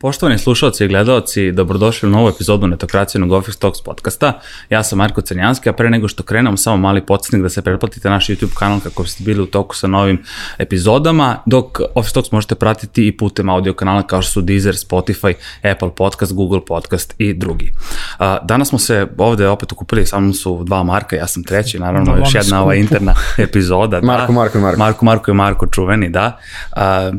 Poštovani slušalci i gledalci, dobrodošli u novu epizodu Netokracijenog Office Talks podcasta. Ja sam Marko Crnjanski, a pre nego što krenemo, samo mali podsjetnik da se pretplatite naš YouTube kanal kako biste bili u toku sa novim epizodama, dok Office Talks možete pratiti i putem audio kanala kao što su Deezer, Spotify, Apple Podcast, Google Podcast i drugi. Danas smo se ovde opet okupili, sa mnom su dva Marka, ja sam treći, naravno da, još jedna ova interna epizoda. Marko, da. Marko i Marko. Marko, Marko i Marko čuveni, da.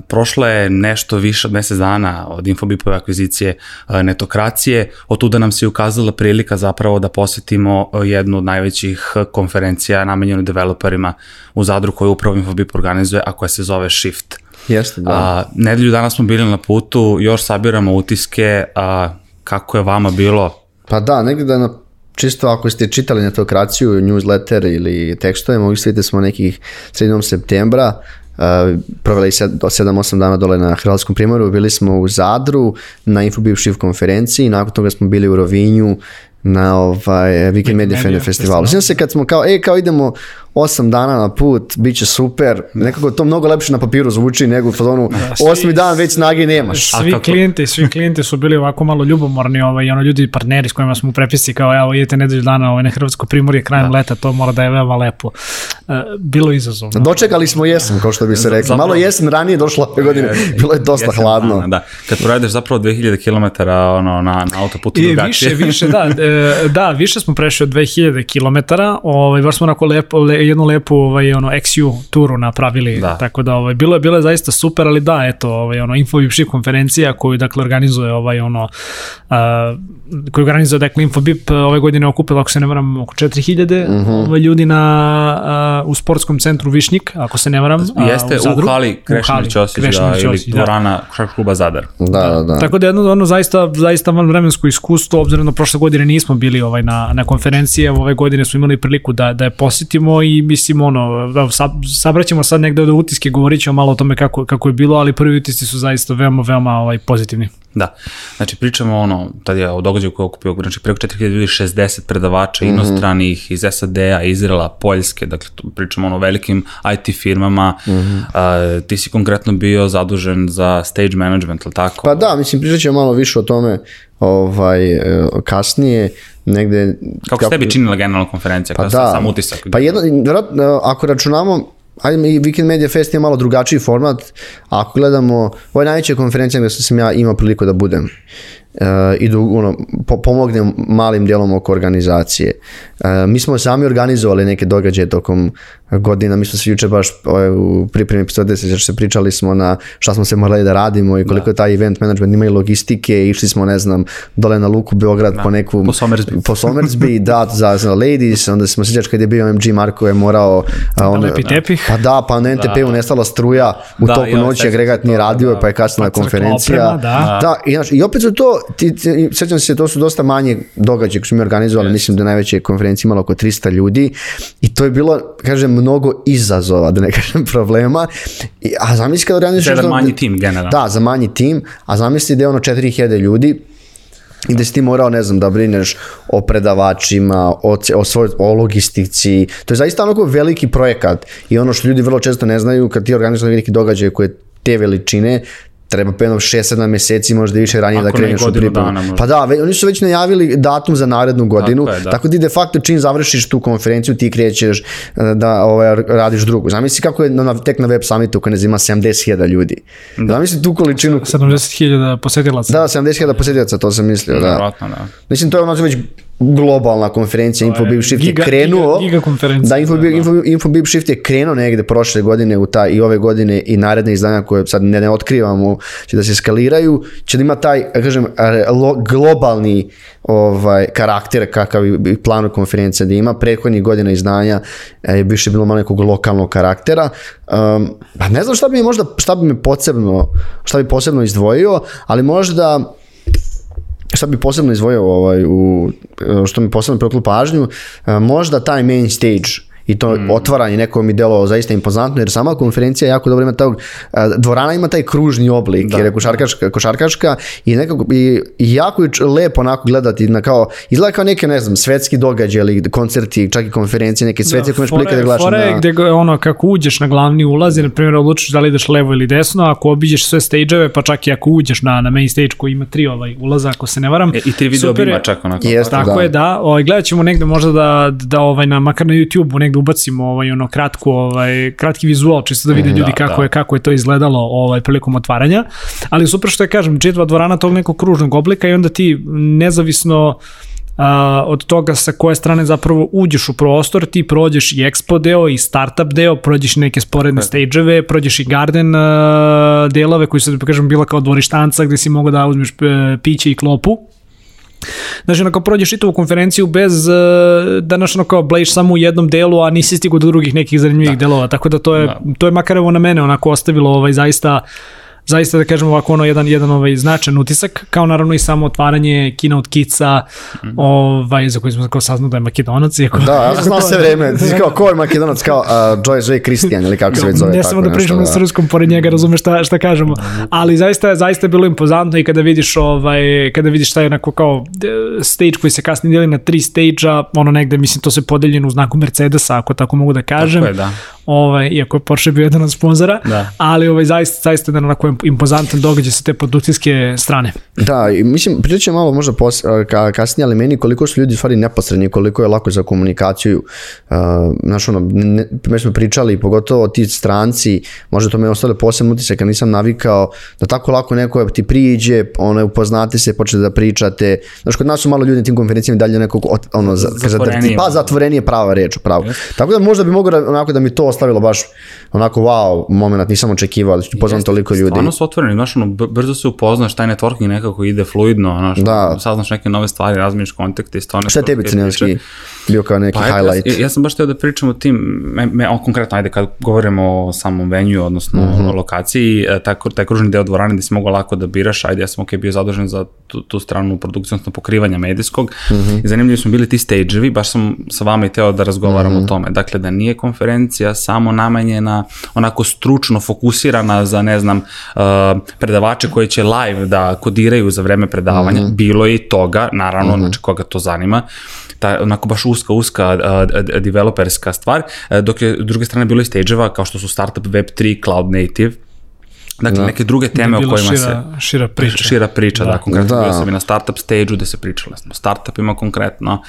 Prošlo je nešto više od mesec dana od Info BIP-ove akvizicije e, netokracije. Od tuda nam se ukazala prilika zapravo da posetimo e, jednu od najvećih konferencija namenjenu developerima u Zadru koju upravo Infobip organizuje, a koja se zove Shift. Jeste, da. A, nedelju danas smo bili na putu, još sabiramo utiske, a, kako je vama bilo? Pa da, negde da na čisto ako ste čitali netokraciju, newsletter ili tekstove, mogli ste vidjeti da smo nekih sredinom septembra proveli se do 7-8 dana dole na Hrvatskom primoru, bili smo u Zadru na Infobip Shift konferenciji, nakon toga smo bili u Rovinju na ovaj Weekend Media, Media Festivalu. Sjećam se kad smo kao, e, kao idemo 8 dana na put, bit će super. Nekako to mnogo lepše na papiru zvuči nego u fazonu da, osmi dan već snage nemaš. Svi klijenti, svi klijenti su bili ovako malo ljubomorni, ovaj, ono ljudi partneri s kojima smo u prepisi kao evo idete nedelju dana ovaj, na Hrvatsko primorje krajem da. leta, to mora da je veoma lepo. Uh, bilo izazovno. Dočekali smo jesen, kao što bi se rekli. Malo jesen ranije došla ove godine, bilo je dosta hladno. Dana, da. Kad provedeš zapravo 2000 km ono, na, na autoputu drugačije. Više, više, da. E, da, više smo prešli od 2000 km, ovaj, baš smo onako lepo, le, jednu lepu ovaj, ono, XU turu napravili, da. tako da ovaj, bilo, je, bilo je zaista super, ali da, eto, ovaj, ono, InfoBip konferencija koju, dakle, organizuje ovaj, ono, uh, koju organizuje, dakle, InfoBip ove godine okupila, ako se ne varam, oko 4000 uh -huh. ovaj, ljudi na, uh, u sportskom centru Višnjik, ako se ne varam. Jeste, u, Zadru. u hali Krešinić Osić, da, ili da. dvorana da. kluba Zadar. Da, da, da. Tako da jedno, ono, zaista, zaista van vremensko iskustvo, obzirom da prošle godine nismo bili ovaj, na, na konferenciji, ove godine smo imali priliku da, da je posjetimo i mislim, ono, da, sabraćemo sad negde od utiske, govorit ćemo malo o tome kako, kako je bilo, ali prvi utisci su zaista veoma, veoma ovaj, pozitivni. Da, znači pričamo ono, tad je o događaju koji je okupio, znači preko 4000 ljudi, 60 predavača mm -hmm. inostranih iz SAD-a, Izrela, Poljske, dakle tu pričamo ono velikim IT firmama, mm -hmm. a, ti si konkretno bio zadužen za stage management, ili tako? Pa da, mislim pričat ćemo malo više o tome ovaj, e, kasnije, negde... Kako se tebi činila generalna konferencija? Pa da, sam utisak. Pa jedno, ako računamo, ajde i Weekend Media Fest je malo drugačiji format, ako gledamo, ovo je najveća konferencija gde sam ja imao priliku da budem uh, i da ono, po, pomognem malim dijelom oko organizacije. Uh, mi smo sami organizovali neke događaje tokom godina, mi smo se juče baš ovaj, u pripremi epizode se, se pričali smo na šta smo se morali da radimo i koliko da. je taj event management ima i logistike, išli smo ne znam dole na Luku Beograd da. po neku po Somersby, po Somersby da, za, za ladies, onda smo sjećač kad je bio MG Marko je morao da on, lepi tepih. pa da, pa na NTP-u da. nestala struja u da, toku noći agregat nije radio, da, pa je kasnila konferencija. Oprema, da. da, i, znači, i opet su to, ti, ti, sećam se, to su dosta manje događaje koje smo mi organizovali, yes. mislim da najveće konferencije imalo oko 300 ljudi i to je bilo, kažem, mnogo izazova, da ne kažem problema. I, a zamisli kada organizuješ... Za manji tim, generalno. Da, za manji tim, a zamisli da je ono 4000 ljudi, i da si ti morao, ne znam, da brineš o predavačima, o, o, svoj, o logistici. To je zaista onako veliki projekat i ono što ljudi vrlo često ne znaju, kad ti organizuješ neki događaj koje te veličine, treba jedno 6-7 meseci, možda više ranije da Ako da kreneš u pripremu. Pa da, ve, oni su već najavili datum za narednu godinu, tako, je, da. tako da de facto čim završiš tu konferenciju ti krećeš e, da ovaj, radiš drugu. Zamisli kako je na, tek na web summitu kada ima 70.000 ljudi. Da. Zamisli tu količinu... 70.000 posetilaca. Da, 70.000 posetilaca, to sam mislio. Da, da. da. Mislim, to je ono već globalna konferencija Infobip Shift giga, je krenuo. giga, giga da Infobip, da, da. Info, Infobip Shift je krenuo negde prošle godine u ta, i ove godine i naredne izdanja koje sad ne, ne otkrivamo će da se skaliraju će da ima taj kažem lo, globalni ovaj karakter kakav i plan konferencije da ima. Prethodnih godina izdanja e, je više bilo malo nekog lokalnog karaktera. Um, pa ne znam šta bi mi možda šta bi me posebno šta bi posebno izdvojio ali možda šta bi posebno izvojio ovaj, u, što mi posebno preklo pažnju, e, možda taj main stage i to mm. otvaranje neko mi delo zaista impozantno, jer sama konferencija jako dobro ima tog, dvorana ima taj kružni oblik, da. jer je košarkaška, košarkaška i nekako, i, i jako je lepo onako gledati na kao, izgleda kao neke, ne znam, svetski događaj ili koncerti, čak i konferencije, neke svetske da, koje prilike da gledaš. Fore na... gde ono, kako uđeš na glavni ulaz i, na primjer, odlučiš da li ideš levo ili desno, ako obiđeš sve stage pa čak i ako uđeš na, na main stage koji ima tri ovaj ulaza, ako se ne varam. E, I tri video bima čak onako. Jeste, tako da. je, da. Ovaj, gledat ćemo negde možda da, da ovaj, na, makar na YouTube-u negde ubacimo ovaj, ono kratko, ovaj, kratki vizual, čisto da vide mm, ljudi da, kako, da. Je, kako je to izgledalo ovaj, prilikom otvaranja. Ali super što je, kažem, čitva dvorana tog nekog kružnog oblika i onda ti nezavisno a, od toga sa koje strane zapravo uđeš u prostor, ti prođeš i expo deo i startup deo, prođeš neke sporedne stage-eve, prođeš i garden a, delove koji su, da kažem, bila kao dvorištanca gde si mogao da uzmeš e, piće i klopu, Znači, onako prođeš čitavu konferenciju bez uh, da naš onako blejiš samo u jednom delu, a nisi stigu do drugih nekih zanimljivih da. delova, tako da to je, da. to je makar evo na mene onako ostavilo ovaj, zaista uh, zaista da kažemo ovako ono jedan jedan ovaj značajan utisak kao naravno i samo otvaranje kina od Kica mm -hmm. ovaj za koji smo kao saznali da je Makedonac iako Da, ja sam znao sve vreme. Ti kao ko je Makedonac kao uh, Joy J Christian ili kako se već zove Ne samo da pričamo na da. srpskom pored njega, razumeš šta šta kažemo. Ali zaista zaista je bilo impozantno i kada vidiš ovaj kada vidiš taj onako kao stage koji se kasnije deli na tri stage-a, ono negde mislim to se podeljeno u znaku Mercedesa, ako tako mogu da kažem. Tako je, da ovaj, iako je Porsche bio jedan od sponzora, da. ali ovaj, zaista, zaista jedan onako impozantan događaj sa te produkcijske strane. Da, i mislim, pričat ćemo malo možda pos, ka, kasnije, ali meni koliko su ljudi stvari neposredni, koliko je lako za komunikaciju. Uh, znaš, ono, ne, mi smo pričali, pogotovo ti stranci, možda to me ostale posebno utisak, nisam navikao da tako lako neko ti priđe, ono, upoznate se, počne da pričate. Znaš, kod nas su malo ljudi na tim konferencijama dalje nekog, ono, za, zatvorenije. Pa, zatvorenije prava reč, pravo. Yes. Tako da možda bi mogo da, onako da mi to ostavilo baš onako wow moment, nisam očekivao da ću poznam toliko ljudi. Stvarno su otvoreni, znaš, ono, brzo se upoznaš, taj networking nekako ide fluidno, znaš, da. saznaš neke nove stvari, razmiješ kontakte i stvarno. Šta je tebi cenjanski bio kao neki pa, highlight? Ja, ja sam baš teo da pričam o tim, me, me, on, konkretno, ajde, kad govorimo o samom venju, odnosno mm -hmm. o lokaciji, e, taj, taj kružni deo dvorane gde si mogao lako da biraš, ajde, ja sam ok bio zadužen za tu, tu stranu produkcije, odnosno pokrivanja medijskog, mm -hmm. i zanimljivi su bili ti stage-evi, baš sam sa vama i teo da razgovaram mm -hmm. o tome. Dakle, da nije konferencija samo namenjena, onako stručno fokusirana za, ne znam, uh, predavače koji će live da kodiraju za vreme predavanja. Mm -hmm. Bilo je i toga, naravno, mm -hmm. znači koga to zanima ta onako baš uska, uska a, developerska stvar, a, dok je s druge strane bilo i stage-eva kao što su Startup Web3, Cloud Native, Dakle, da. neke druge teme o kojima šira, se... Šira priča. Šira priča, da, da konkretno da. bio sam i na startup stage-u gde se pričalo, ne znam, startupima konkretno,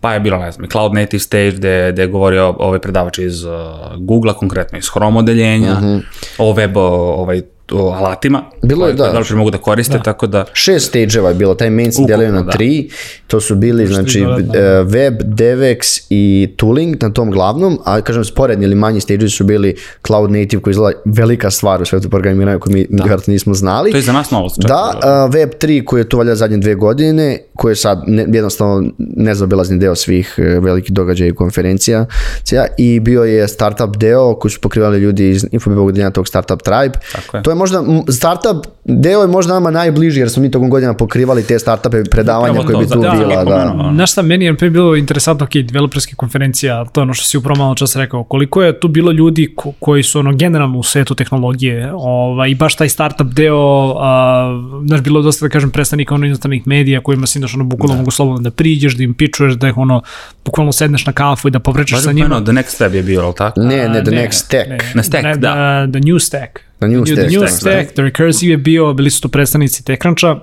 pa je bilo, ne znam, Cloud Native stage gde, gde je govorio ovaj predavač iz uh, Google-a, konkretno iz Chrome odeljenja, mm -hmm. o web, ovaj, o alatima bilo je, da. da mogu da koriste, da. tako da... Šest stage-eva je bilo, taj main se delio na da. tri, to su bili, znači, da. web, DevX i tooling na tom glavnom, a kažem, sporedni ili manji stage su bili cloud native, koji izgleda velika stvar u svetu programiranja koju mi da. vjerojatno nismo znali. To je za nas novost. Da, uh, web 3 koji je tu valja zadnje dve godine, koji je sad ne, jednostavno nezabilazni deo svih uh, velikih događaja i konferencija, i bio je startup deo koji su pokrivali ljudi iz infobibog tog startup tribe. Tako je. To je možda, startup deo je možda nama najbliži, jer smo mi tokom godina pokrivali te startupe predavanja koje bi tu da, bila. Da. Znaš šta, meni je bilo interesantno, ok, developerske konferencija, to je ono što si upravo malo čas rekao, koliko je tu bilo ljudi ko, koji su ono generalno u svetu tehnologije ovaj, i baš taj startup deo, a, znaš, bilo dosta da kažem predstavnika ono inostranih medija kojima si znaš ono bukvalno da. mogu slobodno da priđeš, da im pičuješ, da ih ono bukvalno sedneš na kafu i da povrečeš sa njima. The next step je bio, ali tako? Ne, ne, the ne, next stack. Ne, ne, stack, ne, da. The, the new stack. The new new stack, the recursive je bio, bili su to predstavnici TechCruncha,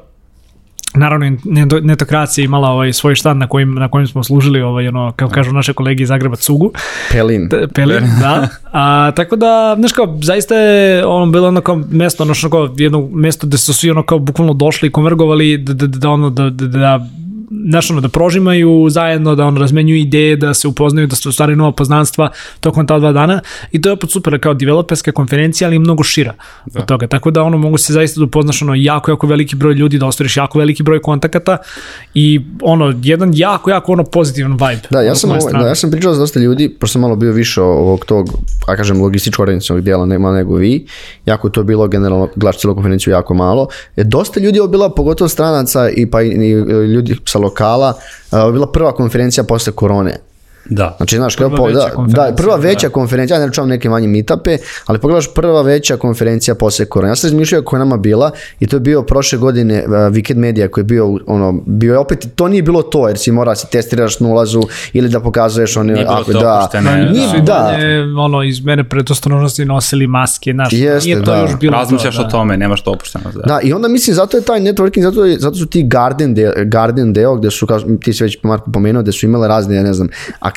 Naravno, netokracija imala ovaj svoj štand na kojim, na kojim smo služili, ovaj, ono, kao kažu naše kolege iz Zagreba, cugu. Pelin. Pelin, Pelin. da. A, tako da, znaš kao, zaista je ono bilo ono kao mesto, ono što kao jedno mesto gde su svi ono kao bukvalno došli i konvergovali da, da, da, ono, da, da, da znaš, ono, da prožimaju zajedno, da on razmenjuju ideje, da se upoznaju, da se stvari nova poznanstva tokom ta dva dana i to je opet super kao developerska konferencija, ali mnogo šira da. od toga. Tako da ono mogu se zaista da upoznaš ono jako, jako veliki broj ljudi, da ostvariš jako veliki broj kontakata i ono, jedan jako, jako ono pozitivan vibe. Da, ja sam, ovo, da, ja sam pričao za dosta ljudi, pošto sam malo bio više ovog tog, a kažem, logističko organizacijog dijela nema nego vi, jako je to bilo generalno, gledaš cijelu konferenciju jako malo. Je dosta ljudi je bila, pogotovo stranaca i pa i, i ljudi sa lokala, uh, bila prva konferencija posle korone. Da. Znači, znaš, prva, kao, da, da, prva veća da. konferencija, ja ne računam neke manje meetupe, ali pogledaš prva veća konferencija posle korona. Ja sam razmišljao koja nama bila i to je bio prošle godine uh, Weekend Media koji je bio, ono, bio je opet, to nije bilo to, jer si mora da se testiraš na ulazu ili da pokazuješ one, nije ako, to da, ne, nije, da. da. ono, iz mene predostrožnosti nosili maske, znaš, Jeste, nije to da. još bilo Razmišljaš to, da. o tome, nemaš to opušteno. Da. da, i onda mislim, zato je taj networking, zato, je, zato su ti Garden, de, Garden deo, gde su, kao ti si već Marko pomenuo, gde su imale razne, ja ne znam,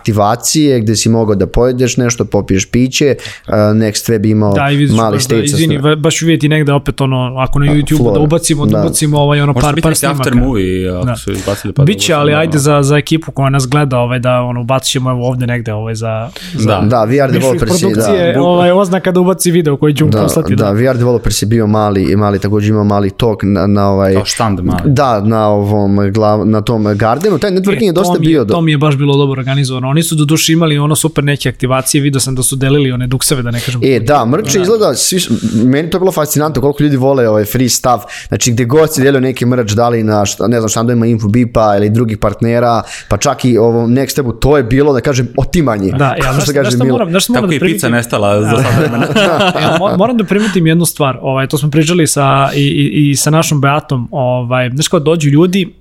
aktivacije, gde si mogao da pojedeš nešto, popiješ piće, uh, Next Web imao da, vidiš, mali stage. Da, izvini, baš vidjeti negde opet ono, ako na YouTube da ubacimo, da, ubacimo ovaj ono par, par snimaka. after movie, ako da. su izbacili pa Biće, ali ajde za, za ekipu koja nas gleda, ovaj, da ono, ubacit ćemo evo ovde negde ovaj, za, za da, da VR developers da. Ovaj, oznaka da ubaci video koji ću da, poslati. Da, da, VR developers je bio mali, i mali takođe imao mali talk na, na ovaj... Kao štand mali. Da, na ovom, glav, na tom Gardenu, taj networking e, je dosta bio. To mi je baš bilo dobro organizovano. Oni su do duše imali ono super neke aktivacije, video sam da su delili one dukseve, da ne kažem. E, da, mrče da. izgleda, svi, meni to je bilo fascinantno koliko ljudi vole ovaj free stuff. Znači, gde god se delio neki mrč, da li na, šta, ne znam, štandovima Infobipa ili drugih partnera, pa čak i ovo Next Stepu, to je bilo, da kažem, otimanje. Da, ja, znaš, znaš, šta moram, znaš, moram Kako da i pizza nestala za sad vremena. ja, moram da primetim jednu stvar, ovaj, to smo pričali sa, i, i, i sa našom Beatom, ovaj, znaš kao dođu ljudi,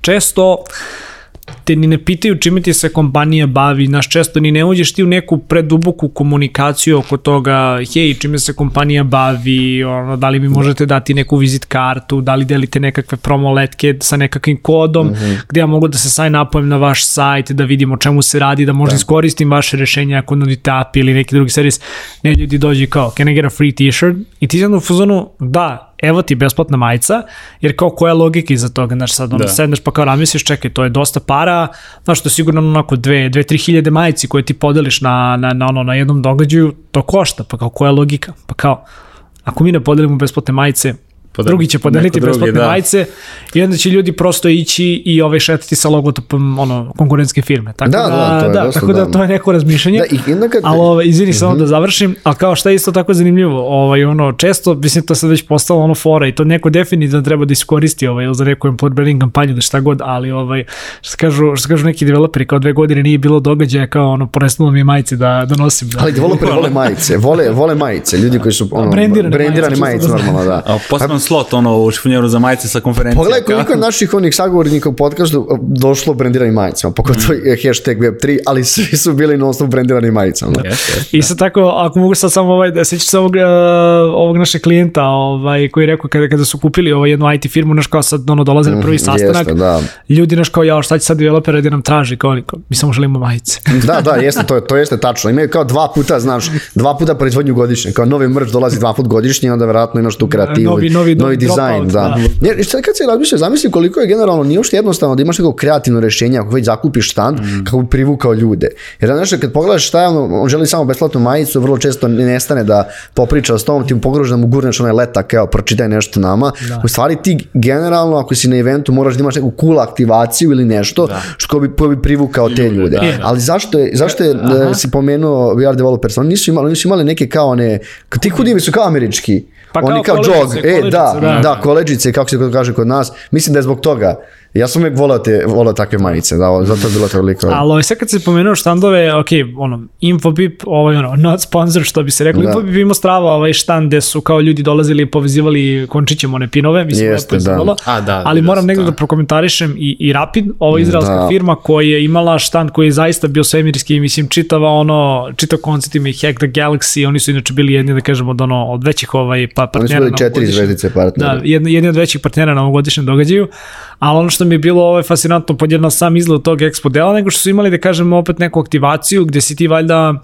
često te ni ne pitaju čime ti se kompanija bavi, naš često ni ne uđeš ti u neku preduboku komunikaciju oko toga, hej, čime se kompanija bavi, ono, da li mi možete dati neku vizit kartu, da li delite nekakve promo letke sa nekakvim kodom, mm -hmm. gde ja mogu da se sign upujem na vaš sajt, da vidim o čemu se radi, da možda da. iskoristim vaše rešenja ako nudite API ili neki drugi servis. Ne, ljudi dođi kao, can I get a free t-shirt? I ti znam u fazonu, da, evo ti besplatna majica, jer kao koja je logika iza toga, znaš, sad ono, da. sedneš pa kao razmisliš, čekaj, to je dosta para, znaš, to je sigurno onako dve, dve, tri hiljade majici koje ti podeliš na, na, na, ono, na jednom događaju, to košta, pa kao koja je logika, pa kao, ako mi ne podelimo besplatne majice, Podel, drugi će podeliti besplatne da. majice i onda će ljudi prosto ići i ovaj šetati sa logotipom ono, konkurentske firme. Tako da, da, da, to je da, tako da, da to je neko razmišljanje. Da, i onda kad... Ali ovaj, izvini uh -huh. samo mhm. da završim, ali kao šta je isto tako zanimljivo, ovaj, ono, često, mislim, to sad već postalo ono fora i to neko definitivno treba da iskoristi ovaj, za neku employer branding kampanju, da šta god, ali ovaj, što kažu, što kažu neki developeri, kao dve godine nije bilo događaja, kao ono, poresnulo mi majice da, da nosim. Da. Ali developeri vole majice, vole, vole majice, ljudi koji su ono, brendirane, brendirane majice, majice normalno, da. A, slot ono u šfunjeru za majice sa konferencije. Pogledaj koliko je naših onih sagovornika u podcastu došlo brendiranim majicama, pogotovo mm. je hashtag web3, ali svi su bili non stop brendirani majicama. Yes, yes, I sad tako, ako mogu sad samo ovaj, da sećaš se ovog, uh, ovog našeg klijenta ovaj, koji je rekao kada, kada su kupili ovaj, jednu IT firmu, naš kao sad ono, dolaze na prvi mhm, sastanak, jeste, da. ljudi naš kao, ja, šta će sad developer da nam traži, kao, kao mi samo želimo majice. da, da, jeste, to, to jeste tačno. Imaju kao dva puta, znaš, dva puta proizvodnju godišnje, kao novi mrč dolazi dva puta godišnje, onda verovatno imaš tu kreativu, novi, novi, novi dizajn, da. da. Jer sad kad se razmišlja, zamisli koliko je generalno nije uopšte jednostavno da imaš neko kreativno rešenje ako već zakupiš štand mm. kako bi privukao ljude. Jer znaš, kad pogledaš šta je ono, on želi samo besplatnu majicu, vrlo često ne nestane da popriča s tom, ti mu pogledaš da mu gurneš onaj letak, evo, pročitaj nešto nama. Da. U stvari ti generalno, ako si na eventu, moraš da imaš neku cool aktivaciju ili nešto da. što bi, bi privukao te ljude. Da, da. Ali zašto je, zašto je, Aha. si pomenuo VR developers, oni nisu imali, oni su imali neke kao one, ti hudivi su kao američki. Pa Oni kao, kao jog, e, da, da, da, koleđice, kako se kaže kod nas, mislim da je zbog toga Ja sam uvijek volao, te, volao takve majice, da, zato je bilo toliko. Ali sve kad se pomenuo štandove, ok, ono, Infobip, ovaj, ono, not sponsor, što bi se reklo, da. Infobip ima strava ovaj štand gde su kao ljudi dolazili i povezivali končićem one pinove, mislim Jeste, da. Izgledalo, A, da, ali da, moram negdje da. da prokomentarišem i, i Rapid, ovo izraelska da. firma koja je imala štand koji je zaista bio svemirski, mislim, čitava ono, čitav koncept ima i Hack the Galaxy, oni su inače bili jedni, da kažemo, od, ono, od većih ovaj, pa, partnera. Oni su bili četiri zvezdice partnera. Da, jedni, jedni od većih partnera na ovogodišnjem događaju, ali ono što mi je bilo ovaj, fascinantno podjedno sam izgled tog expo dela, nego što su imali da kažemo opet neku aktivaciju gde si ti valjda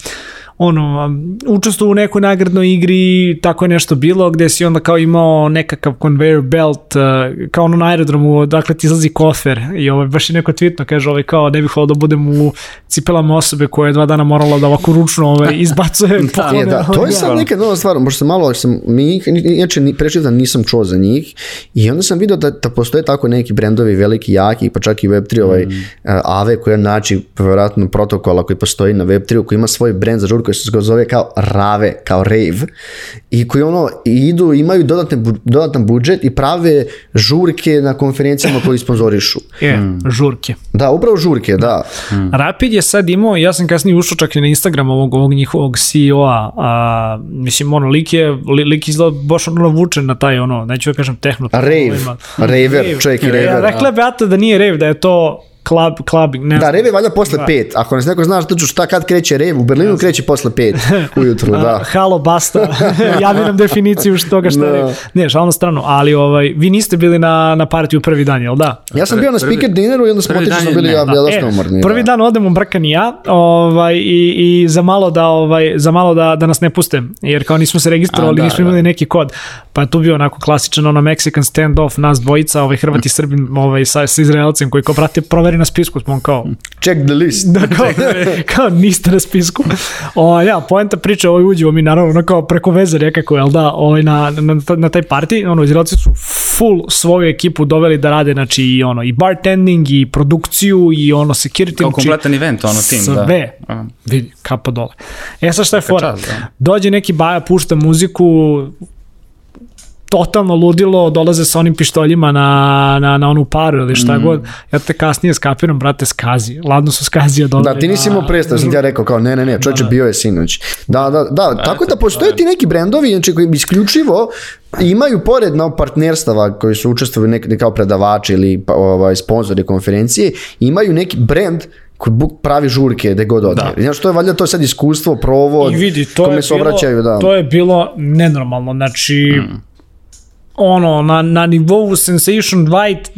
ono, učestvo u nekoj nagradnoj igri, tako je nešto bilo, gde si onda kao imao nekakav conveyor belt, uh, kao ono na aerodromu, dakle ti izlazi kofer i ovaj, baš je neko tweetno, kaže ovaj kao ne bih da budem u cipelama osobe koja je dva dana morala da ovako ručno ovaj, izbacuje da, poklone. da, to je sad neka nova stvar, možda sam malo, sam, mi, inače prečito nisam čuo za njih i onda sam vidio da, da postoje tako neki brendovi veliki, jaki, pa čak i Web3, ovaj, mm. uh, AVE koja naći vjerojatno protokola koji postoji na Web3, koji ima svoj brend za žurku koji se zove kao Rave, kao Rave, i koji ono idu, imaju dodatne, dodatan budžet i prave žurke na konferencijama koji sponzorišu. Je, mm. žurke. Da, upravo žurke, da. Mm. Rapid je sad imao, ja sam kasnije ušao čak i na Instagram ovog, ovog njihovog CEO-a, a, mislim, ono, lik je, lik izgleda baš ono vučen na taj, ono, neću da kažem tehno. Rave, raver, čovjek i raver. Ja, rekla Beata da nije rave, da je to club, clubbing, ne Da, rev je valjda posle da. pet. Ako nas neko zna što šta kad kreće rev, u Berlinu kreće posle pet ujutru, da. Halo, basta. Javi nam definiciju što toga šta da. Ne, šalno strano, ali ovaj, vi niste bili na, na partiju prvi dan, jel da? Ja sam bio na speaker dineru i onda smo otišli, smo bili ja, da, e, umorni. Prvi da. dan odemo brkan i ja ovaj, i, i za malo da, ovaj, za malo da, da nas ne puste, jer kao nismo se registrovali, da, nismo imali da. neki kod. Pa je tu bio onako klasičan ono Mexican standoff, nas dvojica, ovaj Hrvati Srbin ovaj, sa, sa Izraelcem koji kao prate, proveri na spisku, smo kao... Check the list. Da, kao, kao niste na spisku. O, ja, poenta priče, ovaj uđemo mi naravno ono kao preko veze nekako, jel da, ovaj, na, na, na taj party, ono, Izraelci su full svoju ekipu doveli da rade, znači, i ono, i bartending, i produkciju, i ono, security. Kao kompletan event, ono, tim, sve. da. Sve. Vidi, kapa dole. E, sad šta je fora? Da. Dođe neki baja, pušta muziku, totalno ludilo, dolaze sa onim pištoljima na, na, na onu paru ili šta mm. god. Ja te kasnije skapiram, brate, skazi. Ladno su skazije dole. Da, ti nisi imao predstav, sam ti ja rekao kao ne, ne, ne, čovječe, da, da. bio je sinoć. Da, da, da, da tako da postoje ti neki brendovi, znači koji isključivo imaju pored na partnerstava koji su učestvovali neki kao predavači ili pa, ovaj, sponzori konferencije, imaju neki brend koji buk pravi žurke gde god ode. Da. Znaš, to je valjda to sad iskustvo, provod, I vidi, to kome se obraćaju. Da. To je bilo nenormalno, znači mm ono, na, na nivou Sensation White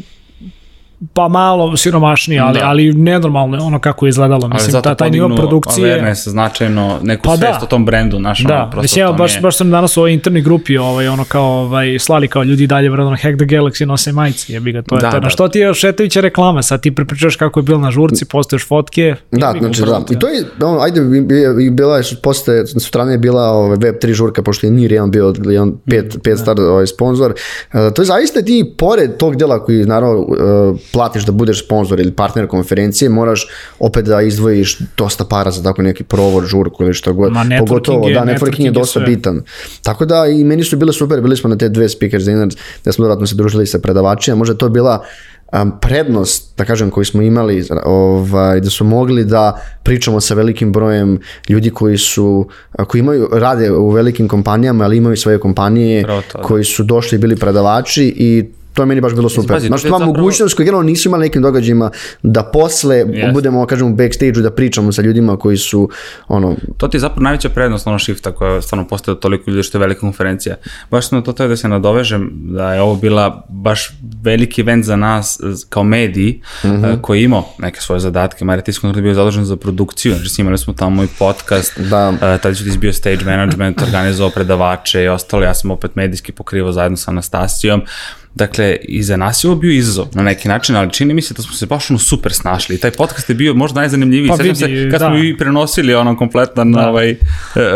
pa malo siromašnije, ali, da. ali nenormalno ono kako je izgledalo. Mislim, ta, taj nivo produkcije... Ali zato značajno neku pa svest da. o tom brendu, znaš, da. ono, prosto Mislim, baš, nije... baš sam danas u ovoj internoj grupi ovaj, ono kao, ovaj, slali kao ljudi dalje, vrlo, Hack the Galaxy nose majice, jebi ga, to je da, to. Da. Na što ti je Šetovića reklama, sad ti prepričaš kako je bilo na žurci, postoješ fotke. Da, znači, da. I to je, ono, ajde, bila je, posle, na strane je bila ovaj, Web3 žurka, pošto je NIR jedan bio, jedan pet, pet da. star ovaj, sponsor. Uh, to je zaista ti, pored tog dela koji, naravno, uh, platiš da budeš sponsor ili partner konferencije, moraš opet da izdvojiš dosta para za tako neki provod, žurku ili što god. Ma, Pogotovo, je, da, networking je dosta sve. bitan. Tako da i meni su bile super, bili smo na te dve speakers dinner, gde smo dodatno se družili sa predavačima, možda to bila um, prednost, da kažem, koju smo imali, ovaj, da su mogli da pričamo sa velikim brojem ljudi koji su, koji imaju, rade u velikim kompanijama, ali imaju svoje kompanije, Proto, da. koji su došli i bili predavači i to je meni baš bilo super. Pazi, Znaš, to zapravo... mogućnost koju generalno nisu imali nekim događajima da posle yes. budemo, kažemo, u backstage-u da pričamo sa ljudima koji su, ono... To ti je zapravo najveća prednost ono shifta koja stvarno postoje toliko ljudi što je velika konferencija. Baš sam na to teo da se nadovežem, da je ovo bila baš veliki event za nas kao mediji mm -hmm. koji imao neke svoje zadatke. Marija Tiskon je bio zadužen za produkciju, znači imali smo tamo i podcast, da. uh, tada ću bio stage management, organizovao predavače i ostalo, ja sam opet medijski pokrivao zajedno sa Anastasijom. Dakle, i za nas je ovo bio izazov na neki način, ali čini mi se da smo se baš ono super snašli. I taj podcast je bio možda najzanimljiviji. Pa vidi, se kad da. smo i prenosili ono kompletan da. ovaj, uh,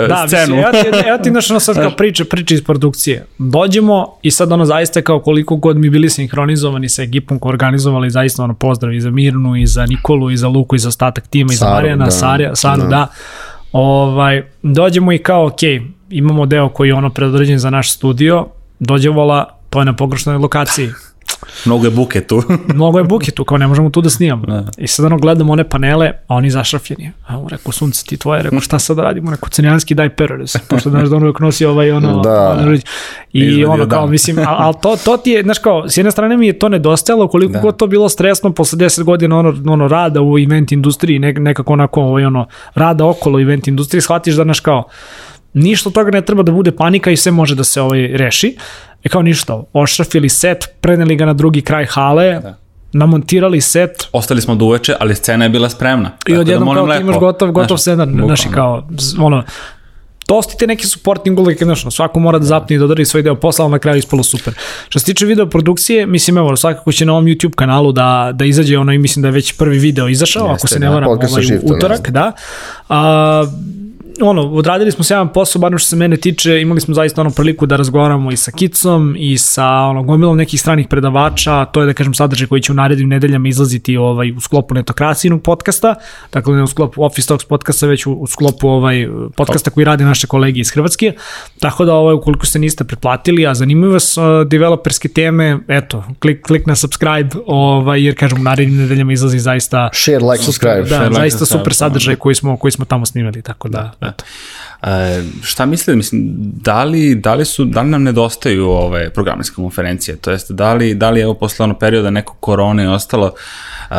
da, scenu. Da, ja ti, ja ti znaš ono sad kao priče, priče iz produkcije. Dođemo i sad ono zaista kao koliko god mi bili sinhronizovani sa ekipom koji organizovali zaista ono pozdrav i za Mirnu i za Nikolu i za Luku i za ostatak tima i za Marijana, da. Sarja, Saru, da. da. Ovaj, dođemo i kao, ok, imamo deo koji je ono predodređen za naš studio, dođe vola to je na pogrešnoj lokaciji. Mnogo je buke tu. Mnogo je buke tu, kao ne možemo tu da snijamo. Da. I sad ono gledamo one panele, a oni zašrafljeni. A on rekao, sunce ti tvoje, rekao, šta sad radimo? Rekao, cenijanski daj peroris. Pošto znaš da ono nosi ovaj, ono, da. ono, I Izvedio ono, kao, dan. mislim, ali to, to ti je, znaš kao, s jedne strane mi je to nedostajalo, koliko da. god to bilo stresno posle 10 godina ono, ono rada u event industriji, ne, nekako onako, ovaj, ono, rada okolo event industriji, shvatiš da, znaš kao, ništa od toga ne treba da bude panika i sve može da se ovaj reši. E kao ništa, ošrafili set, preneli ga na drugi kraj hale, da namontirali set. Ostali smo do uveče, ali scena je bila spremna. I da odjednom da kao ti imaš gotov, gotov znaš, sedan, znaš, kao, ono, ostite neki supporting ulogi, znaš, svako mora da zapne i dodari svoj deo posla, ali na kraju ispalo super. Što se tiče video produkcije, mislim, evo, svakako će na ovom YouTube kanalu da, da izađe ono i mislim da je već prvi video izašao, Jeste, ako se ne da, varam, ovaj, utorak, da. A, ono, odradili smo se jedan posao, bar što se mene tiče, imali smo zaista ono priliku da razgovaramo i sa Kicom i sa ono, gomilom nekih stranih predavača, to je da kažem sadržaj koji će u narednim nedeljama izlaziti ovaj, u sklopu netokracijnog podcasta, dakle ne u sklopu Office Talks podcasta, već u, u sklopu ovaj, podcasta koji rade naše kolege iz Hrvatske, tako da ovaj, ukoliko ste niste pretplatili, a zanimaju vas uh, developerske teme, eto, klik, klik na subscribe, ovaj, jer kažem u narednim nedeljama izlazi zaista share, like, subscribe. Da, Share, like, zaista subscribe, super sadržaj koji smo, koji smo tamo snimali, tako da, Da. E, šta mislite, mislim, da li, da li, su, da li nam nedostaju ove programerske konferencije, to jest da li, da li evo posle ono perioda neko korone i ostalo, um,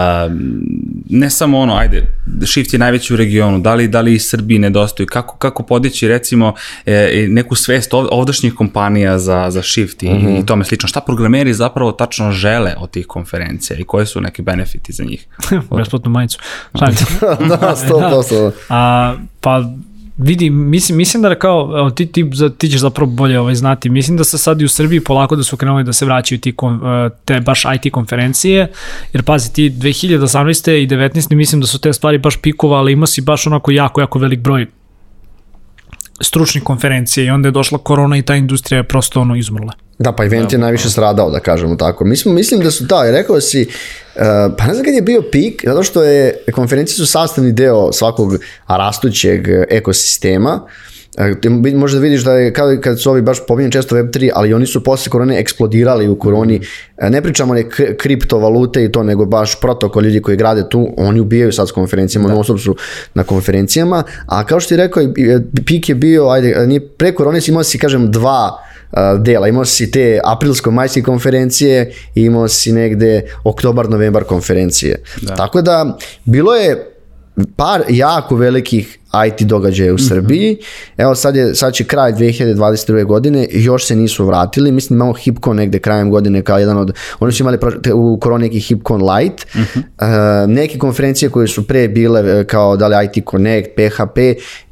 ne samo ono, ajde, Shift je najveći u regionu, da li, da li i Srbiji nedostaju, kako, kako podići recimo e, neku svest ov, ovdašnjih kompanija za, za Shift i, mm -hmm. i tome slično, šta programeri zapravo tačno žele od tih konferencija i koje su neki benefiti za njih? Besplatnu majicu. Da, 100%. A, pa vidi, mislim, mislim da kao, ti, ti, ti ćeš zapravo bolje ovaj, znati, mislim da se sad i u Srbiji polako da su krenuli da se vraćaju ti, kon, te baš IT konferencije, jer pazi, ti 2018. i 19. mislim da su te stvari baš pikovali, ima si baš onako jako, jako velik broj stručnih konferencija i onda je došla korona i ta industrija je prosto ono izmrla. Da, pa event je najviše stradao, da kažemo tako. Mi smo, mislim da su, da, rekao si, uh, pa ne znam kad je bio pik, zato što je, konferencije su sastavni deo svakog rastućeg ekosistema, Ti možda vidiš da je, kad, kad su ovi baš pominjeni često Web3, ali oni su posle korone eksplodirali u koroni. Ne pričamo ne kriptovalute i to, nego baš protokol ljudi koji grade tu, oni ubijaju sad s konferencijama, da. non su na konferencijama. A kao što ti rekao, pik je bio, ajde, nije, pre korone si imao si, kažem, dva dela. Imao si te aprilsko-majske konferencije i imao si negde oktobar-novembar konferencije. Da. Tako da, bilo je par jako velikih IT događaja u mhm. Srbiji. Mm -hmm. Evo sad, je, sad će kraj 2022. godine, još se nisu vratili. Mislim imamo Hipcon negde krajem godine kao jedan od, oni su imali u koroni neki Hipcon Lite. Mm -hmm. uh, neke konferencije koje su pre bile kao da li IT Connect, PHP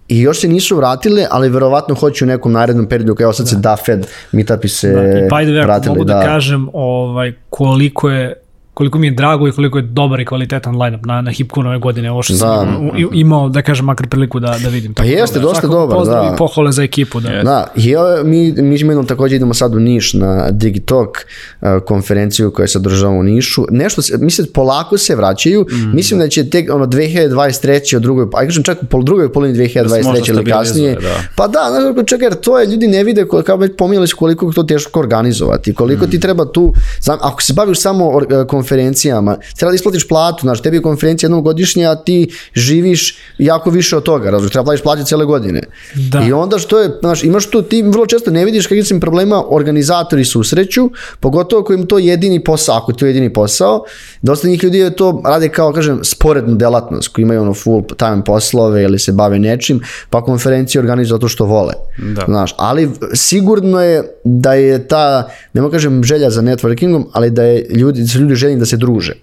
i još se nisu vratile, ali verovatno hoće u nekom narednom periodu, kao sad da. se DAFED meetupi se da, i by the way, vratili. Mogu da, da kažem ovaj, koliko je koliko mi je drago i koliko je dobar i kvalitetan line-up na, na Hipkun ove godine, ovo što da. sam imao, da kažem, makar priliku da, da vidim. Pa jeste, da, dosta dobar, da. I pohvale za ekipu. Da, da. I mi, mi jednom takođe idemo sad u Niš na Digitalk uh, konferenciju koja se održava u Nišu. Nešto, se, mislim, polako se vraćaju. Mm. Mislim da će tek ono 2023. od drugoj, a kažem čak u pol, drugoj polini 2023. ili kasnije. Da. Pa da, znaš, čekaj, jer to je, ljudi ne vide, kao već pominjali koliko to teško organizovati, koliko mm. ti treba tu, znam, ako se baviš samo konferencijom, konferencijama. Treba da isplatiš platu, znaš, tebi je konferencija jednom godišnje, a ti živiš jako više od toga, razumiješ, treba platiš platu cele godine. Da. I onda što je, znaš, imaš tu, ti vrlo često ne vidiš kakvih im problema organizatori susreću, pogotovo ako im to jedini posao, ako ti je jedini posao, dosta njih ljudi je to rade kao, kažem, sporednu delatnost, koji imaju ono full time poslove ili se bave nečim, pa konferencije organizuju zato što vole. Da. Znaš, ali sigurno je da je ta, nema kažem želja za networkingom, ali da je ljudi, da su ljudi željni da se druže.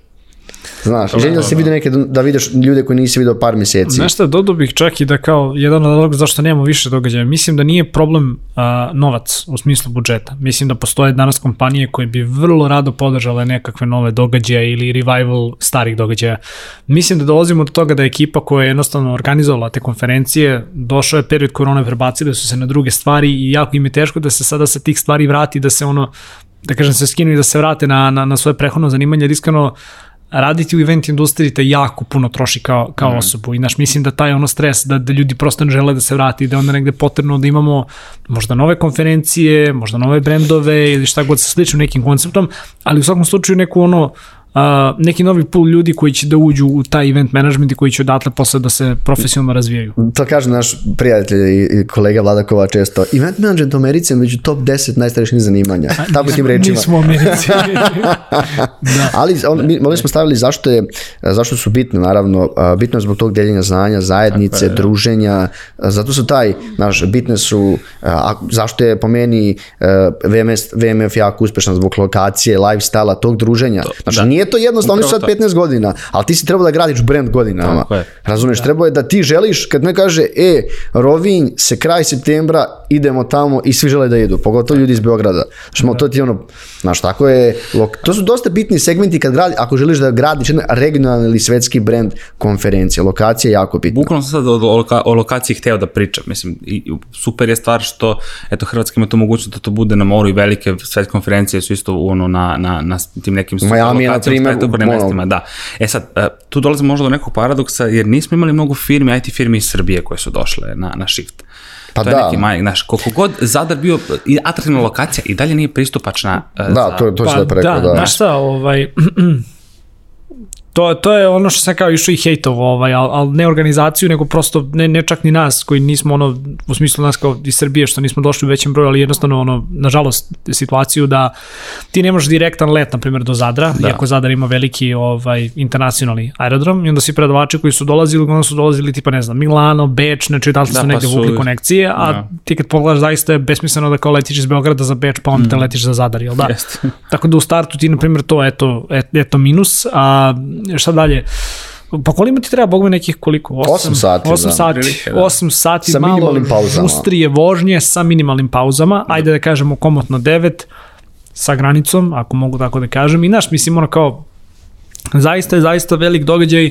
Znaš, želim da se vidi neke, da vidiš ljude koji nisi vidio par meseci. Znaš šta, dodao bih čak i da kao jedan od razloga zašto nemamo više događaja. Mislim da nije problem a, novac u smislu budžeta. Mislim da postoje danas kompanije koje bi vrlo rado podržale nekakve nove događaje ili revival starih događaja. Mislim da dolazimo do toga da je ekipa koja je jednostavno organizovala te konferencije, došao je period korone, prebacili su se na druge stvari i jako im je teško da se sada sa tih stvari vrati, da se ono da kažem se skinu i da se vrate na, na, na svoje prehodno zanimanje, jer iskreno raditi u event industriji te jako puno troši kao, kao mm. osobu i naš mislim da taj ono stres, da, da ljudi prosto ne žele da se vrati, da onda negde potrebno da imamo možda nove konferencije, možda nove brendove ili šta god sa sličnim nekim konceptom, ali u svakom slučaju neku ono neki novi pool ljudi koji će da uđu u taj event management i koji će odatle posle da se profesionalno razvijaju. To kaže naš prijatelj i kolega Vladakova često. Event management u Americi je među top 10 najstarešnih zanimanja. A, Tako tim rečima. Nismo u Americi. da. Ali on, mi, mi smo stavili zašto, je, zašto su bitne, naravno, bitno je zbog tog deljenja znanja, zajednice, je, da. druženja, zato su taj, naš, bitne su, a, zašto je po meni VMS, VMF jako uspešan zbog lokacije, lifestyle tog druženja. Znači, da. nije nije to jednostavno, oni su sad 15 godina, ali ti si trebao da gradiš brand godinama. Razumeš, da. trebao je da ti želiš, kad ne kaže, e, Rovinj se kraj septembra, idemo tamo i svi žele da idu, pogotovo ljudi iz Beograda. Znaš, da. to ti ono, znaš, tako je, to su dosta bitni segmenti kad gradi, ako želiš da gradiš jedan regionalni ili svetski brand konferencije, lokacija je jako bitna. Bukvalno sam sad o, loka, o lokaciji hteo da pričam, mislim, i super je stvar što, eto, Hrvatska ima to mogućnost da to bude na moru i velike svetske konferencije su isto ono na, na, na tim nekim Miami, na primjer, mestima, da. E sad, e, tu dolazimo možda do nekog paradoksa, jer nismo imali mnogo firmi, IT firmi iz Srbije koje su došle na, na Shift. Pa to da. je neki manjak, znaš, koliko god Zadar bio atraktivna lokacija i dalje nije pristupačna. Uh, da, za... to, to pa, da, da. Znaš šta, ovaj, To, to je ono što sam kao išao i hejtovo, ovaj, ali al ne organizaciju, nego prosto ne, ne čak ni nas koji nismo ono, u smislu nas kao iz Srbije što nismo došli u većem broju, ali jednostavno ono, nažalost situaciju da ti nemaš direktan let, na primjer, do Zadra, da. iako Zadar ima veliki ovaj, internacionalni aerodrom i onda svi predavači koji su dolazili, onda su dolazili tipa, ne znam, Milano, Beč, znači da li su da, negde pa su... vukli konekcije, a da. ti kad pogledaš zaista je besmisleno da kao letiš iz Beograda za Beč, pa onda mm. te letiš za Zadar, jel da? Tako da u startu ti, na primjer, to eto, eto minus, a šta dalje? Pa koliko ti treba, bog me nekih koliko? 8, 8 sati. 8 da. sati, 8 sati sa malo minimalnim pauzama. Ustrije vožnje sa minimalnim pauzama, ajde da kažemo komotno 9 sa granicom, ako mogu tako da kažem. I naš, mislim, ono kao, zaista je zaista velik događaj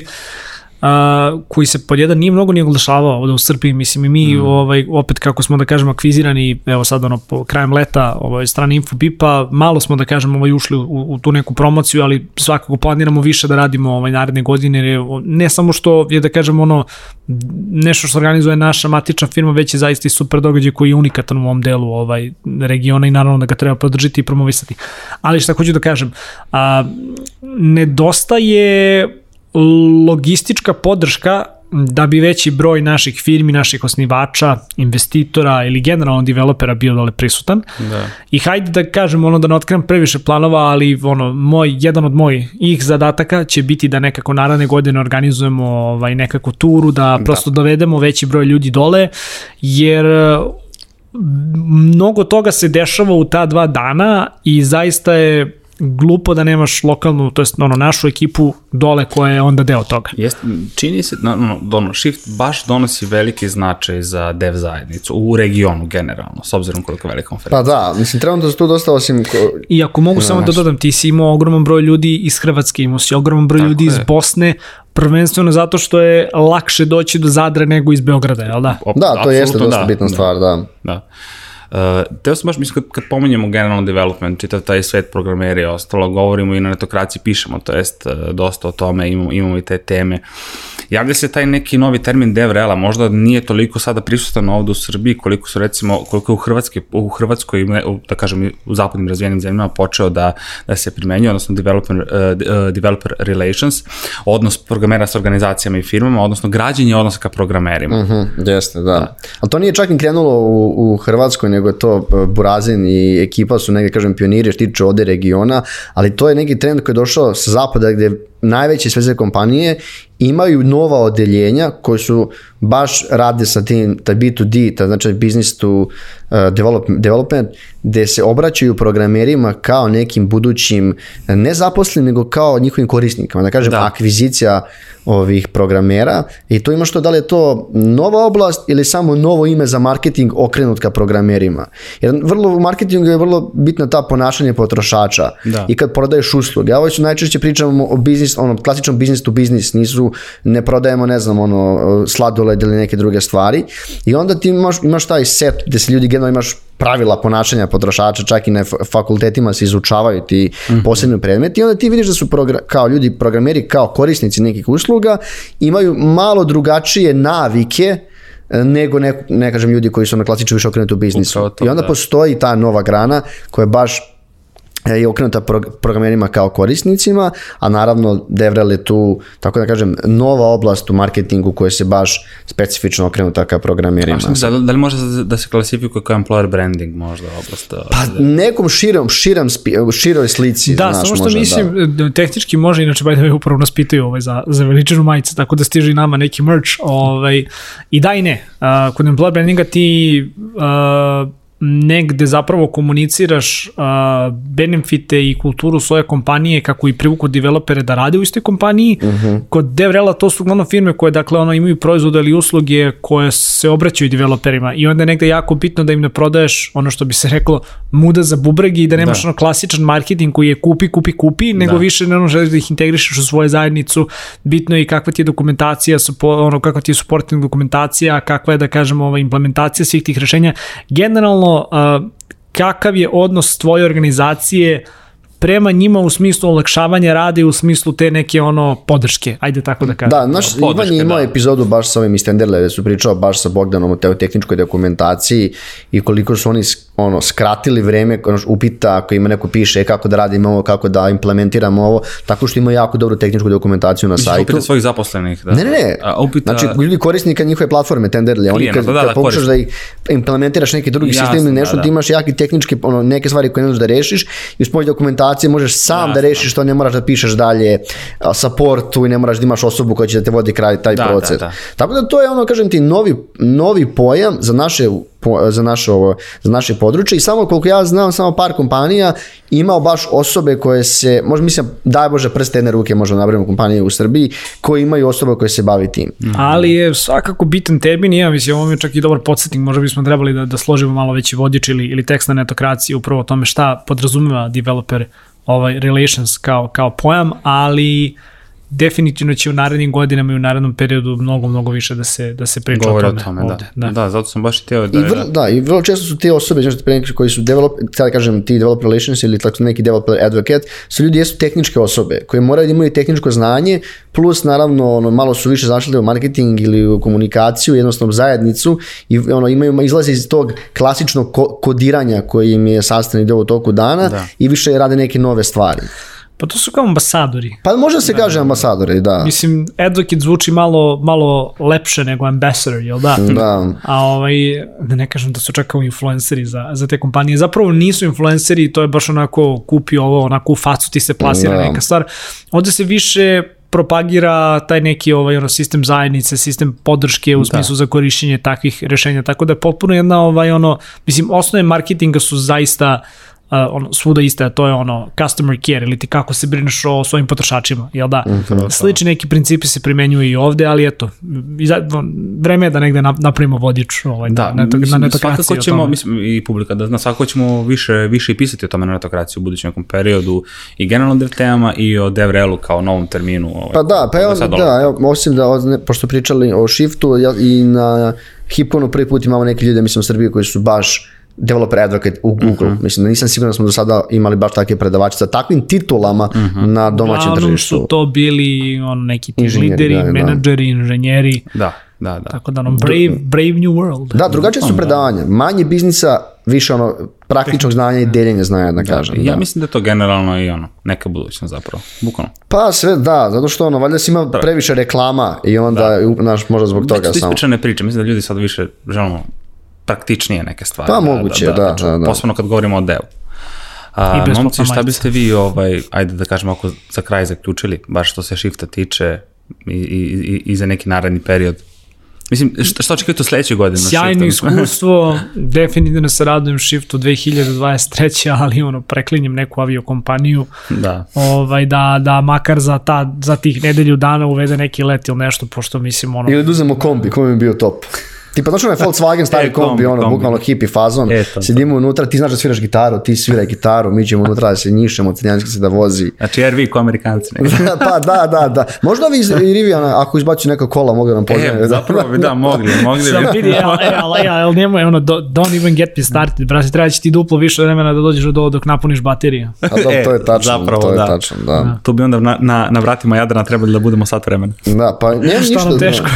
a, koji se pod jedan nije mnogo nije oglašavao ovde u Srbiji, mislim i mi mm. ovaj, opet kako smo da kažemo akvizirani, evo sad ono po krajem leta ovaj, strane Infobipa, malo smo da kažemo ovaj, ušli u, u tu neku promociju, ali svakako planiramo više da radimo ovaj, naredne godine, jer je, ne samo što je da kažemo ono nešto što organizuje naša matična firma, već je zaista i super događaj koji je unikatan u ovom delu ovaj, regiona i naravno da ga treba podržiti i promovisati. Ali šta hoću da kažem, a, nedostaje logistička podrška da bi veći broj naših firmi, naših osnivača, investitora ili generalno developera bio dole prisutan. Da. I hajde da kažem ono da ne otkrivam previše planova, ali ono moj jedan od mojih ih zadataka će biti da nekako naravne godine organizujemo ovaj nekako turu da, da. prosto da. dovedemo veći broj ljudi dole jer mnogo toga se dešava u ta dva dana i zaista je glupo da nemaš lokalnu, to jest ono, našu ekipu dole koja je onda deo toga. Jest, čini se, no, no, no, Shift baš donosi veliki značaj za dev zajednicu u regionu generalno, s obzirom koliko je velika konferencija. Pa da, mislim, trebamo da su tu dosta osim... Ko... I ako mogu no, samo da dodam, ti si imao ogroman broj ljudi iz Hrvatske, imao si ogroman broj Tako ljudi je. iz Bosne, prvenstveno zato što je lakše doći do Zadra nego iz Beograda, jel da? Da, to jeste dosta da, bitna da, stvar, da. Da. Uh, teo sam baš, mislim, kad, kad pominjemo generalno development, čitav taj svet programeri i ostalo, govorimo i na netokraciji pišemo, to jest uh, dosta o tome, imamo, imamo i te teme. Javlja se taj neki novi termin DevRela, možda nije toliko sada prisutan ovde u Srbiji, koliko su recimo, koliko je u Hrvatskoj, u Hrvatskoj, da kažem, u zapadnim razvijenim zemljama počeo da, da se primenjuje, odnosno developer, uh, developer relations, odnos programera sa organizacijama i firmama, odnosno građenje odnosa ka programerima. Uh -huh, jeste, da. da. Ali to nije čak i krenulo u, u Hrvatskoj, nego je to e, Burazin i ekipa su negde, kažem, pioniri što tiče ovde regiona, ali to je neki trend koji je došao sa zapada gde najveće svetske kompanije imaju nova odeljenja koje su baš rade sa tim, ta B2D, ta znači business to develop, development, gde se obraćaju programerima kao nekim budućim ne zaposlenim, nego kao njihovim korisnikama, da kažem da. akvizicija ovih programera i to ima što da li je to nova oblast ili samo novo ime za marketing okrenut ka programerima. Jer vrlo u marketingu je vrlo bitno ta ponašanje potrošača da. i kad prodaješ usluge. Ovo su najčešće pričamo o biznis, ono klasičnom business to business, nisu ne prodajemo ne znam ono sladoled ili neke druge stvari i onda ti imaš, imaš taj set gde se ljudi generalno imaš pravila ponašanja potrošača, čak i na fakultetima se izučavaju ti mm -hmm. posebni predmeti i onda ti vidiš da su kao ljudi programeri, kao korisnici nekih usluga imaju malo drugačije navike e, nego ne, ne kažem ljudi koji su na klasično više okrenuti u biznisu. To, I onda da. postoji ta nova grana koja je baš je okrenuta programerima kao korisnicima, a naravno DevRel je tu, tako da kažem, nova oblast u marketingu koja se baš specifično okrenuta ka programerima. A da, da li može da se klasifikuje kao employer branding možda oblast? Pa nekom širom, širom, široj slici. Da, znaš, samo što mislim, da. tehnički može, inače bajde me upravo nas pitaju ovaj, za, za veličinu majice, tako da stiže i nama neki merch. Ovaj, I da i ne. Uh, kod employer brandinga ti uh, negde zapravo komuniciraš uh, benefite i kulturu svoje kompanije kako i privuku developere da rade u istoj kompaniji. Uh -huh. Kod DevRela to su uglavnom firme koje dakle ono imaju proizvode ili usluge koje se obraćaju developerima i onda je negde jako bitno da im ne prodaješ ono što bi se reklo muda za bubregi i da nemaš da. ono klasičan marketing koji je kupi, kupi, kupi, nego da. više ne ono želiš da ih integrišeš u svoju zajednicu. Bitno je i kakva ti je dokumentacija, ono kakva ti je supporting dokumentacija, kakva je da kažemo ova implementacija svih tih rešenja. Generalno uh, kakav je odnos tvoje organizacije prema njima u smislu olakšavanja rada i u smislu te neke ono podrške, ajde tako da kažem. Da, naš no, Ivan je imao da. epizodu baš sa ovim Istenderle, gde su pričao baš sa Bogdanom o teo tehničkoj dokumentaciji i koliko su oni ono, skratili vreme ono, upita ako ima neko piše e, kako da radimo ovo, kako da implementiramo ovo, tako što ima jako dobru tehničku dokumentaciju na sajtu. Upita svojih zaposlenih. Da. Ne, ne, ne. A, upita... Znači, ljudi korisnika njihove platforme Tenderly, oni kad, da, da, kad pokušaš da ih implementiraš neki drugi Jasne, sistem ili nešto, da, da. ti imaš jaki tehnički, ono, neke stvari koje ne možeš da rešiš i uz pomoć dokumentacije možeš sam Jasne. da rešiš to, ne moraš da pišeš dalje supportu i ne moraš da imaš osobu koja će da te vodi kraj taj da, proces. Da, da. Tako da to je ono, kažem ti, novi, novi pojam za naše za naše, ovo, za naše područje i samo koliko ja znam, samo par kompanija imao baš osobe koje se, možda mislim, daj Bože prste jedne ruke, možda nabrimo kompanije u Srbiji, koji imaju osobe koje se bavi tim. Mm. Ali je svakako bitan termin i ja mislim, ovo mi je čak i dobar podsjetnik, možda bismo trebali da, da složimo malo veći vodič ili, ili tekst na netokraciji upravo o tome šta podrazumeva developer ovaj, relations kao, kao pojam, ali definitivno će u narednim godinama i u narednom periodu mnogo, mnogo više da se, da se priča Govore o tome. O tome ovde. da. da. da. zato sam baš i teo da... I vrlo, da, i vrlo često su te osobe, znači koji su develop, sada kažem ti developer relations ili tako neki developer advocate, su ljudi jesu tehničke osobe koji moraju da imaju tehničko znanje, plus naravno ono, malo su više zašli u marketing ili u komunikaciju, jednostavno zajednicu i ono, imaju, izlaze iz tog klasičnog kodiranja koji im je sastavni deo u toku dana da. i više rade neke nove stvari. Pa to su kao ambasadori. Pa može se da, kaže ambasadori, da. Mislim, advocate zvuči malo, malo lepše nego ambassador, jel da? Da. A ovaj, da ne kažem da su čak kao influenceri za, za te kompanije. Zapravo nisu influenceri, to je baš onako kupi ovo, onako u facu ti se plasira da. neka stvar. Ovde se više propagira taj neki ovaj ono sistem zajednice, sistem podrške u da. smislu za korišćenje takvih rešenja. Tako da je potpuno jedna ovaj ono mislim osnove marketinga su zaista ono, svuda iste, a to je ono customer care ili ti kako se brineš o svojim potrošačima, jel da? Mm, Slični neki principi se primenjuju i ovde, ali eto, iza, vreme je da negde napravimo vodič ovaj, da, na, na, na netokraciji. Svakako ćemo, mislim, i publika da zna, svakako ćemo više, više i pisati o tome na netokraciji u budućem nekom periodu i generalno dev temama i o DevRelu kao novom terminu. Ovaj, pa da, pa evo, da, evo, osim da, pošto pričali o shiftu i na Hiponu prvi put imamo neke ljude, mislim, u Srbiji koji su baš developer advocate u Google. Uh mhm. -huh. Mislim da nisam siguran da smo do sada imali baš takve predavače sa takvim titulama uh mhm. -huh. na domaćem Uglavnom tržištu. su to bili on, neki ti lideri, da, da. menadžeri, inženjeri. Da, da, da. Tako da ono, brave, brave new world. Da, drugačije su predavanja. Manje biznisa, više ono, praktičnog znanja i deljenja znanja, da, da kažem. Ja da. mislim da je to generalno i ono, neka budućnost zapravo, bukvalno. Pa sve, da, zato što ono, valjda si ima previše reklama i onda, da. naš, možda zbog toga samo. Ispričane priče, mislim da ljudi sad više želimo praktičnije neke stvari. Pa da, moguće, da, da, da, da, da. Posebno kad govorimo o devu. A, momci, šta biste vi, ovaj, ajde da kažemo, ako za kraj zaključili, baš što se shifta tiče i, i, i, i za neki naredni period? Mislim, šta, šta očekujete u sledećoj godini? Sjajno iskustvo, definitivno se radujem shiftu 2023. ali ono, preklinjem neku aviokompaniju, da. Ovaj, da, da makar za, ta, za tih nedelju dana uvede neki let ili nešto, pošto mislim ono... Ili da uzemo kombi, kombi bi bio top. Tipa, znači je Volkswagen stari e, kombi, ono, kombi. bukvalno hippie fazon, e, to, sedimo unutra, ti znaš da sviraš gitaru, ti sviraj gitaru, mi ćemo unutra da se njišemo, crnjanski se da vozi. Znači RV ko amerikanci. pa da, da, da. Možda vi iz Riviana, ako izbaci neka kola, mogu da nam pozdraviti. E, zapravo bi, da, mogli, mogli bi. Sam vidi, ali, ali, ali nemoj, ono, don't even get me started, brate, treba će ti duplo više vremena da dođeš do dok napuniš bateriju. A da, to je tačno, zapravo, to je da. tačno, da. da. Tu bi onda na, na, na vratima Jadrana trebali da budemo sat vremena. Da, pa nemam ništa. teško.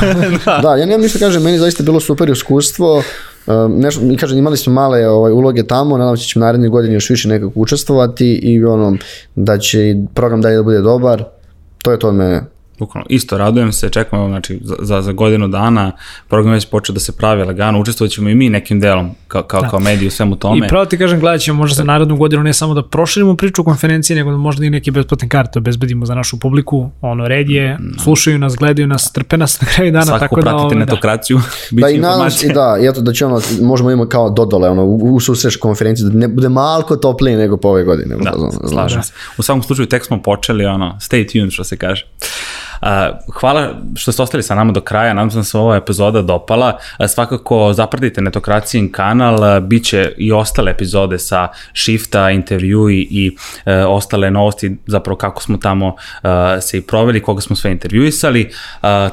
Da, da, ja nemam ništa kažem, meni zaista bilo super iskustvo, iskustvo, nešto, mi kažem, imali smo male ovaj, uloge tamo, nadam se da ćemo naredne godine još više nekako učestvovati i ono, da će program dalje da bude dobar, to je to od mene. Bukvalno, isto, radujem se, čekamo, znači, za, za godinu dana, program već počeo da se pravi lagano, učestvovat ćemo i mi nekim delom, kao, kao, da. kao mediji u svemu tome. I pravo ti kažem, gledat ćemo možda za narodnu godinu ne samo da proširimo priču konferencije, nego da možda i neke besplatne karte obezbedimo za našu publiku, ono, red je, no. Mm. slušaju nas, gledaju nas, trpe nas na kraju dana, Svakako tako da... Svakako pratite netokraciju, da. da, i nadam se, da, i eto da će ono, možemo imati kao dodole, ono, u, u susreš konferenciji, da ne bude malko toplije nego po ove godine. Da, slažem se. U svakom slučaju, tek smo počeli, ono, stay tuned, što se kaže. Hvala što ste ostali sa nama do kraja, nadam se da se ova epizoda dopala. Svakako zapratite Netokracijin kanal, bit će i ostale epizode sa Shifta, intervju i, i e, ostale novosti, zapravo kako smo tamo e, se i proveli, koga smo sve intervjuisali. E,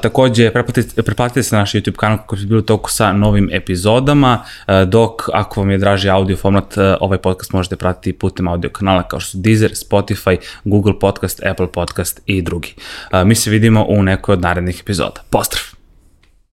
takođe, preplatite, preplatite se na naš YouTube kanal kako bi bilo toku sa novim epizodama, e, dok ako vam je draži audio format, e, ovaj podcast možete pratiti putem audio kanala kao što su Deezer, Spotify, Google Podcast, Apple Podcast i drugi. E, mi se vidimo u nekoj od narednih epizoda. Pozdrav!